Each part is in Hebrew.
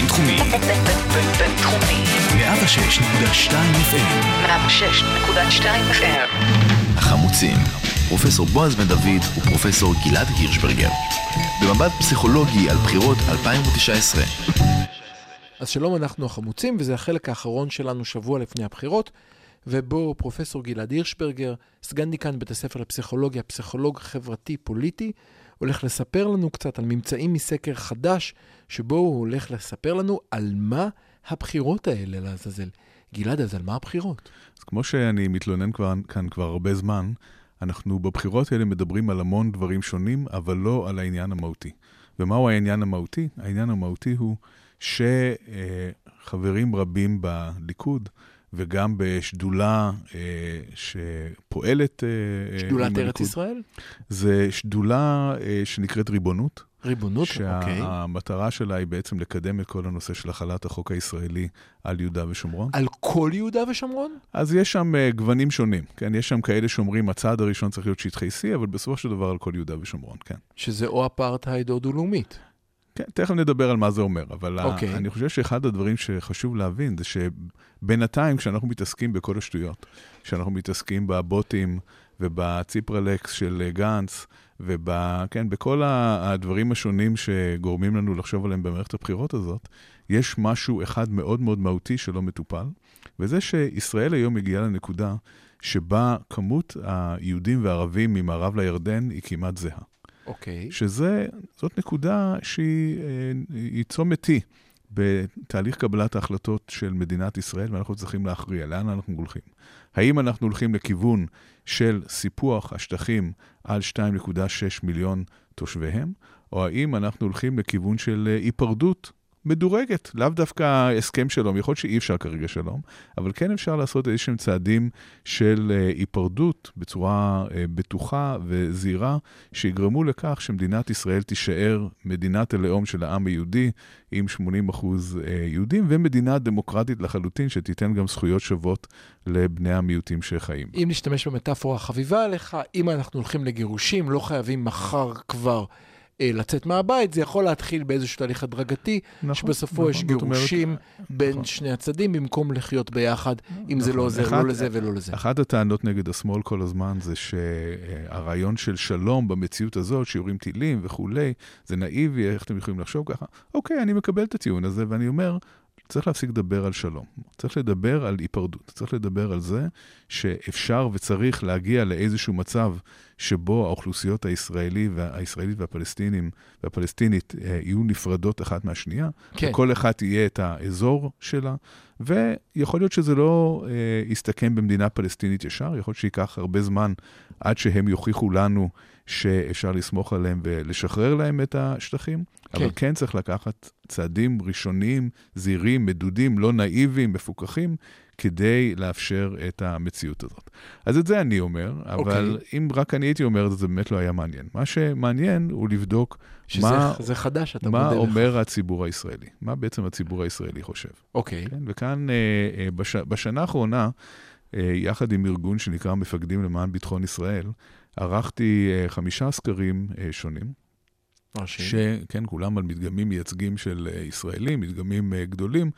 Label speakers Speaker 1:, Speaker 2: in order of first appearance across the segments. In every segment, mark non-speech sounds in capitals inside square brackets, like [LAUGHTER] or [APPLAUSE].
Speaker 1: בינתחומי.
Speaker 2: בינתחומי.
Speaker 1: 106.2 FM.
Speaker 2: 106.2 FM.
Speaker 1: החמוצים. פרופסור בועז בן דוד ופרופסור גלעד הירשברגר. במבט פסיכולוגי על בחירות 2019.
Speaker 3: אז שלום, אנחנו החמוצים, וזה החלק האחרון שלנו שבוע לפני הבחירות, ובו פרופסור גלעד הירשברגר, סגן דיקן בית הספר לפסיכולוגיה, פסיכולוג חברתי-פוליטי, הולך לספר לנו קצת על ממצאים מסקר חדש, שבו הוא הולך לספר לנו על מה הבחירות האלה לעזאזל. גלעד, אז על מה הבחירות?
Speaker 4: אז כמו שאני מתלונן כבר, כאן כבר הרבה זמן, אנחנו בבחירות האלה מדברים על המון דברים שונים, אבל לא על העניין המהותי. ומהו העניין המהותי? העניין המהותי הוא שחברים רבים בליכוד, וגם בשדולה אה, שפועלת... אה,
Speaker 3: שדולת ארץ ישראל?
Speaker 4: זה שדולה אה, שנקראת ריבונות.
Speaker 3: ריבונות, אוקיי.
Speaker 4: שהמטרה שלה היא בעצם לקדם את כל הנושא של החלת החוק הישראלי על יהודה ושומרון.
Speaker 3: על כל יהודה ושומרון?
Speaker 4: אז יש שם uh, גוונים שונים, כן? יש שם כאלה שאומרים, הצעד הראשון צריך להיות שטחי C, אבל בסופו של דבר על כל יהודה ושומרון, כן.
Speaker 3: שזה או אפרטהייד או דו-לאומית.
Speaker 4: כן, תכף נדבר על מה זה אומר, אבל
Speaker 3: אוקיי.
Speaker 4: אוקיי. אני חושב שאחד הדברים שחשוב להבין זה שבינתיים, כשאנחנו מתעסקים בכל השטויות, כשאנחנו מתעסקים בבוטים ובציפרלקס של גנץ, ובכל כן, הדברים השונים שגורמים לנו לחשוב עליהם במערכת הבחירות הזאת, יש משהו אחד מאוד מאוד מהותי שלא מטופל, וזה שישראל היום מגיעה לנקודה שבה כמות היהודים והערבים ממערב לירדן היא כמעט זהה.
Speaker 3: אוקיי. Okay.
Speaker 4: שזאת נקודה שהיא צומת T בתהליך קבלת ההחלטות של מדינת ישראל, ואנחנו צריכים להכריע לאן אנחנו הולכים. האם אנחנו הולכים לכיוון של סיפוח השטחים על 2.6 מיליון תושביהם, או האם אנחנו הולכים לכיוון של אה, היפרדות מדורגת, לאו דווקא הסכם שלום, יכול להיות שאי אפשר כרגע שלום, אבל כן אפשר לעשות איזשהם צעדים של uh, היפרדות בצורה uh, בטוחה וזהירה, שיגרמו לכך שמדינת ישראל תישאר מדינת הלאום של העם היהודי, עם 80 אחוז uh, יהודים, ומדינה דמוקרטית לחלוטין, שתיתן גם זכויות שוות לבני המיעוטים שחיים.
Speaker 3: אם נשתמש במטאפורה חביבה עליך, אם אנחנו הולכים לגירושים, לא חייבים מחר כבר. אה, לצאת מהבית, זה יכול להתחיל באיזשהו תהליך הדרגתי, נכון, שבסופו נכון, יש גירושים אומרת, בין נכון. שני הצדדים, במקום לחיות ביחד, אם נכון, זה לא עוזר אחד, לא לזה ולא לזה.
Speaker 4: אחת הטענות נגד השמאל כל הזמן זה שהרעיון של שלום במציאות הזאת, שיורים טילים וכולי, זה נאיבי, איך אתם יכולים לחשוב ככה? אוקיי, אני מקבל את הטיעון הזה, ואני אומר, צריך להפסיק לדבר על שלום. צריך לדבר על היפרדות. צריך לדבר על זה שאפשר וצריך להגיע לאיזשהו מצב שבו האוכלוסיות הישראלי והישראלית והפלסטינים והפלסטינית אה, יהיו נפרדות אחת מהשנייה, כן. וכל אחת יהיה את האזור שלה, ויכול להיות שזה לא אה, יסתכם במדינה פלסטינית ישר, יכול להיות שייקח הרבה זמן עד שהם יוכיחו לנו שאפשר לסמוך עליהם ולשחרר להם את השטחים, כן. אבל כן צריך לקחת צעדים ראשוניים, זהירים, מדודים, לא נאיביים, מפוקחים, כדי לאפשר את המציאות הזאת. אז את זה אני אומר, אבל okay. אוקיי. אם רק אני הייתי אומר את זה, זה באמת לא היה מעניין. מה שמעניין הוא לבדוק
Speaker 3: שזה, מה, זה חדש, אתה
Speaker 4: מה אומר לך. הציבור הישראלי, מה בעצם הציבור הישראלי חושב.
Speaker 3: אוקיי. Okay.
Speaker 4: כן? וכאן, אה, אה, בש, בשנה האחרונה, יחד עם ארגון שנקרא מפקדים למען ביטחון ישראל, ערכתי חמישה סקרים שונים. שכן, כולם על מדגמים מייצגים של ישראלים, מדגמים גדולים.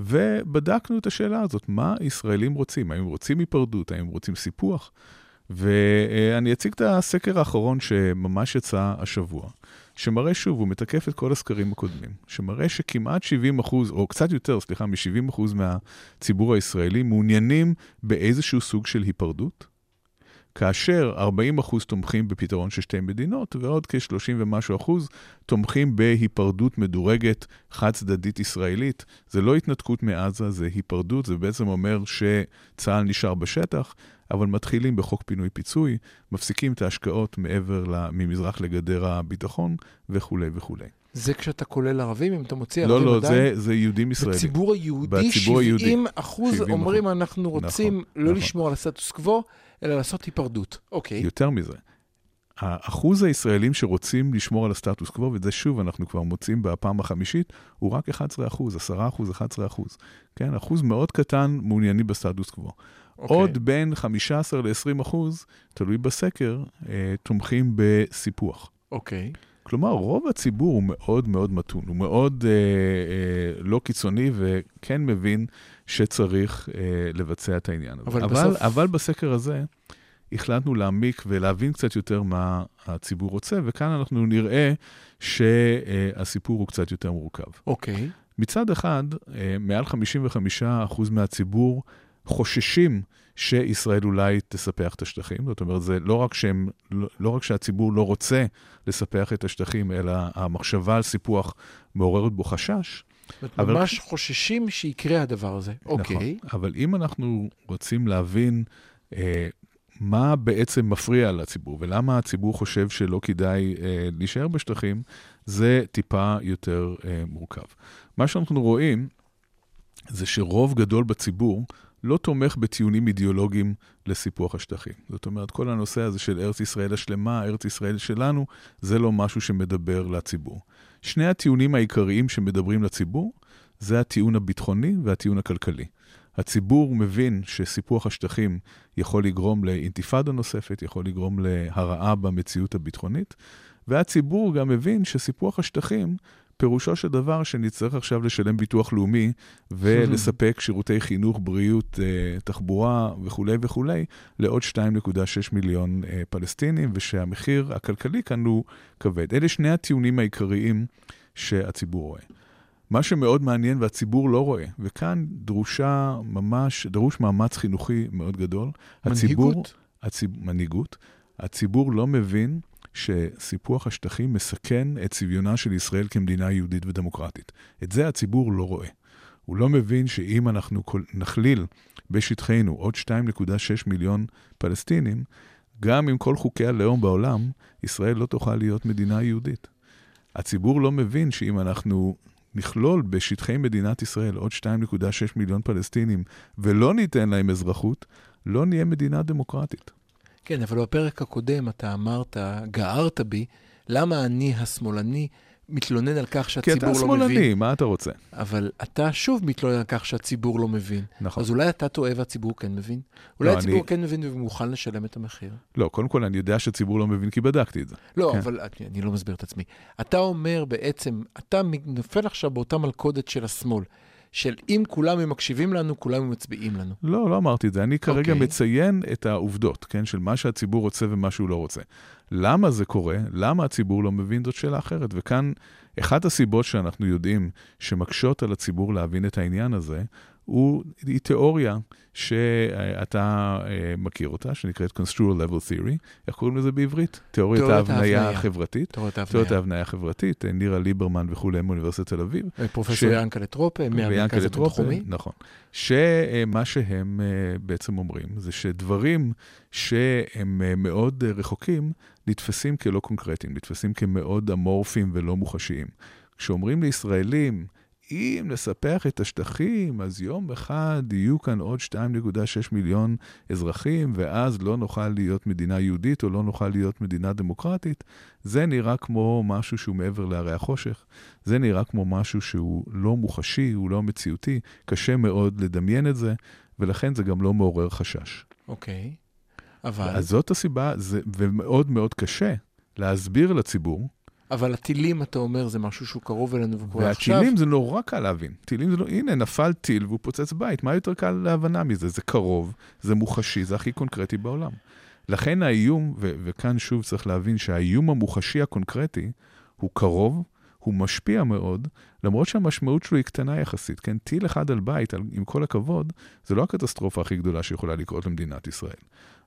Speaker 4: ובדקנו את השאלה הזאת, מה ישראלים רוצים? האם רוצים היפרדות? האם רוצים סיפוח? ואני אציג את הסקר האחרון שממש יצא השבוע, שמראה שוב, הוא מתקף את כל הסקרים הקודמים, שמראה שכמעט 70 אחוז, או קצת יותר, סליחה, מ-70 אחוז מהציבור הישראלי מעוניינים באיזשהו סוג של היפרדות, כאשר 40 אחוז תומכים בפתרון של שתי מדינות, ועוד כ-30 ומשהו אחוז תומכים בהיפרדות מדורגת חד-צדדית ישראלית. זה לא התנתקות מעזה, זה היפרדות, זה בעצם אומר שצה"ל נשאר בשטח, אבל מתחילים בחוק פינוי-פיצוי, מפסיקים את ההשקעות מעבר, ממזרח לגדר הביטחון וכולי וכולי.
Speaker 3: זה כשאתה כולל ערבים, אם אתה מוציא
Speaker 4: לא,
Speaker 3: ערבים
Speaker 4: לא, עדיין? לא, לא, זה יהודים ישראלים.
Speaker 3: בציבור היהודי, 70 אחוז אומרים, אנחנו רוצים נכון, לא נכון. לשמור על הסטטוס קוו, אלא לעשות היפרדות. אוקיי.
Speaker 4: יותר מזה. האחוז הישראלים שרוצים לשמור על הסטטוס קוו, ואת זה שוב אנחנו כבר מוצאים בפעם החמישית, הוא רק 11 אחוז, 10 אחוז, 11 אחוז. כן, אחוז מאוד קטן מעוניינים בסטטוס קוו. Okay. אוקיי. עוד בין 15 ל-20 אחוז, תלוי בסקר, אה, תומכים בסיפוח.
Speaker 3: אוקיי. Okay.
Speaker 4: כלומר, רוב הציבור הוא מאוד מאוד מתון, הוא מאוד אה, אה, לא קיצוני וכן מבין שצריך אה, לבצע את העניין הזה.
Speaker 3: אבל
Speaker 4: אבל,
Speaker 3: בסוף-
Speaker 4: אבל בסקר הזה החלטנו להעמיק ולהבין קצת יותר מה הציבור רוצה, וכאן אנחנו נראה שהסיפור הוא קצת יותר מורכב.
Speaker 3: אוקיי.
Speaker 4: מצד אחד, אה, מעל 55% מהציבור חוששים שישראל אולי תספח את השטחים. זאת אומרת, זה לא רק, שהם, לא, לא רק שהציבור לא רוצה לספח את השטחים, אלא המחשבה על סיפוח מעוררת בו חשש.
Speaker 3: זאת
Speaker 4: אבל-
Speaker 3: ממש חוששים שיקרה הדבר הזה. אוקיי.
Speaker 4: נכון. אבל אם אנחנו רוצים להבין אה, מה בעצם מפריע לציבור ולמה הציבור חושב שלא כדאי אה, להישאר בשטחים, זה טיפה יותר אה, מורכב. מה שאנחנו רואים זה שרוב גדול בציבור לא תומך בטיעונים אידיאולוגיים לסיפוח השטחים. זאת אומרת, כל הנושא הזה של ארץ ישראל השלמה, ארץ ישראל שלנו, זה לא משהו שמדבר לציבור. שני הטיעונים העיקריים שמדברים לציבור זה הטיעון הביטחוני והטיעון הכלכלי. הציבור מבין שסיפוח השטחים יכול לגרום לאינתיפאדה נוספת, יכול לגרום להרעה במציאות הביטחונית, והציבור גם מבין שסיפוח השטחים, פירושו של דבר שנצטרך עכשיו לשלם ביטוח לאומי ולספק שירותי חינוך, בריאות, אה, תחבורה וכולי וכולי לעוד 2.6 מיליון אה, פלסטינים, ושהמחיר הכלכלי כאן הוא כבד. אלה שני הטיעונים העיקריים שהציבור רואה. מה שמאוד מעניין והציבור לא רואה, וכאן דרושה ממש, דרוש מאמץ חינוכי מאוד גדול. הציבור,
Speaker 3: מנהיגות.
Speaker 4: הציב, מנהיגות. הציבור לא מבין שסיפוח השטחים מסכן את צביונה של ישראל כמדינה יהודית ודמוקרטית. את זה הציבור לא רואה. הוא לא מבין שאם אנחנו כל- נכליל בשטחנו עוד 2.6 מיליון פלסטינים, גם עם כל חוקי הלאום בעולם, ישראל לא תוכל להיות מדינה יהודית. הציבור לא מבין שאם אנחנו נכלול בשטחי מדינת ישראל עוד 2.6 מיליון פלסטינים ולא ניתן להם אזרחות, לא נהיה מדינה דמוקרטית.
Speaker 3: כן, אבל בפרק הקודם אתה אמרת, גערת בי, למה אני השמאלני מתלונן על כך
Speaker 4: כי
Speaker 3: שהציבור
Speaker 4: אתה
Speaker 3: לא מבין.
Speaker 4: שמאלני, מה אתה רוצה?
Speaker 3: אבל אתה שוב מתלונן על כך שהציבור לא מבין.
Speaker 4: נכון.
Speaker 3: אז אולי אתה טועה והציבור כן מבין? אולי
Speaker 4: לא,
Speaker 3: הציבור
Speaker 4: אני-
Speaker 3: כן מבין ומוכן לשלם את המחיר?
Speaker 4: לא, קודם כל אני יודע שהציבור לא מבין כי בדקתי את זה.
Speaker 3: לא,
Speaker 4: כן.
Speaker 3: אבל אני, אני לא מסביר את עצמי. אתה אומר בעצם, אתה נופל עכשיו באותה מלכודת של השמאל, של אם כולם הם מקשיבים לנו, כולם הם מצביעים לנו.
Speaker 4: לא, לא אמרתי את זה. אני כרגע
Speaker 3: אוקיי.
Speaker 4: מציין את העובדות, כן, של מה שהציבור רוצה ומה שהוא לא רוצה. למה זה קורה? למה הציבור לא מבין? זאת שאלה אחרת. וכאן, אחת הסיבות שאנחנו יודעים שמקשות על הציבור להבין את העניין הזה, הוא, היא תיאוריה שאתה אה, מכיר אותה, שנקראת Construal Level Theory. איך קוראים לזה בעברית? תיאוריית ההבניה. החברתית.
Speaker 3: תיאוריית ההבניה.
Speaker 4: החברתית, אה, נירה ליברמן וכולי מאוניברסיטת תל אביב.
Speaker 3: פרופסור
Speaker 4: ש-
Speaker 3: ינקלה טרופה, מהמרכז הבינתחומי.
Speaker 4: נכון. שמה שהם אה, בעצם אומרים זה שדברים שהם אה, מאוד אה, רחוקים נתפסים כלא קונקרטיים, נתפסים כמאוד אמורפיים ולא מוחשיים. כשאומרים לישראלים, אם נספח את השטחים, אז יום אחד יהיו כאן עוד 2.6 מיליון אזרחים, ואז לא נוכל להיות מדינה יהודית או לא נוכל להיות מדינה דמוקרטית, זה נראה כמו משהו שהוא מעבר להרי החושך. זה נראה כמו משהו שהוא לא מוחשי, הוא לא מציאותי, קשה מאוד לדמיין את זה, ולכן זה גם לא מעורר חשש.
Speaker 3: אוקיי. אבל,
Speaker 4: אז זאת הסיבה, זה, ומאוד מאוד קשה להסביר לציבור,
Speaker 3: אבל הטילים, אתה אומר, זה משהו שהוא קרוב אלינו וקורה עכשיו.
Speaker 4: והטילים זה נורא קל להבין. טילים זה לא, הנה, נפל טיל והוא פוצץ בית, מה יותר קל להבנה מזה? זה קרוב, זה מוחשי, זה הכי קונקרטי בעולם. לכן האיום, ו- וכאן שוב צריך להבין שהאיום המוחשי הקונקרטי הוא קרוב, הוא משפיע מאוד, למרות שהמשמעות שלו היא קטנה יחסית. כן, טיל אחד על בית, על, עם כל הכבוד, זה לא הקטסטרופה הכי גדולה שיכולה לקרות למדינת ישראל.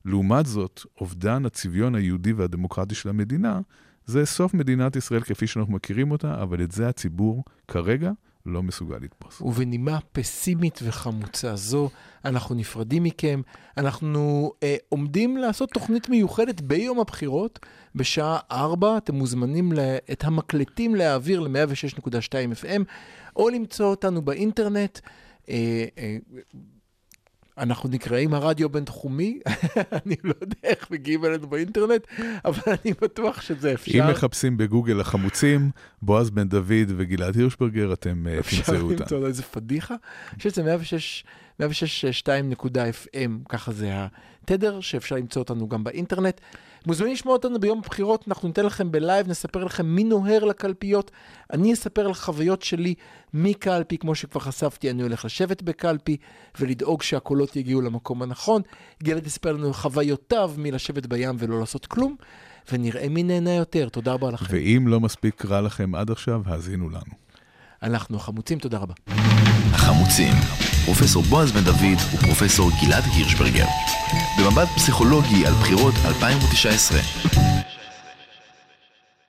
Speaker 4: לעומת זאת, אובדן הצביון היהודי והדמוקרטי של המדינה, זה סוף מדינת ישראל כפי שאנחנו מכירים אותה, אבל את זה הציבור כרגע לא מסוגל לתפוס.
Speaker 3: ובנימה פסימית וחמוצה זו, אנחנו נפרדים מכם. אנחנו אה, עומדים לעשות תוכנית מיוחדת ביום הבחירות, בשעה 4. אתם מוזמנים ל- את המקלטים להעביר ל-106.2 FM, או למצוא אותנו באינטרנט. אה, אה, אנחנו נקראים הרדיו הבינתחומי, [LAUGHS] אני לא יודע איך מגיעים אלינו באינטרנט, אבל אני בטוח שזה אפשר.
Speaker 4: אם מחפשים בגוגל החמוצים, בועז בן דוד וגלעד הירשברגר, אתם אה,
Speaker 3: אפשר
Speaker 4: תמצאו אותם.
Speaker 3: למצוא לו איזה פדיחה. אני חושב שזה 106, 106.2.FM, ככה זה התדר, שאפשר למצוא אותנו גם באינטרנט. מוזמנים לשמוע אותנו ביום הבחירות, אנחנו ניתן לכם בלייב, נספר לכם מי נוהר לקלפיות. אני אספר על חוויות שלי מקלפי, כמו שכבר חשפתי, אני הולך לשבת בקלפי ולדאוג שהקולות יגיעו למקום הנכון. גלעד יספר לנו חוויותיו מלשבת בים ולא לעשות כלום, ונראה מי נהנה יותר. תודה רבה לכם.
Speaker 4: ואם לא מספיק רע לכם עד עכשיו, האזינו לנו.
Speaker 3: אנחנו החמוצים, תודה רבה.
Speaker 1: החמוצים, פרופסור בועז בן דוד ופרופסור גלעד הירשברגר. במבט פסיכולוגי על בחירות 2019.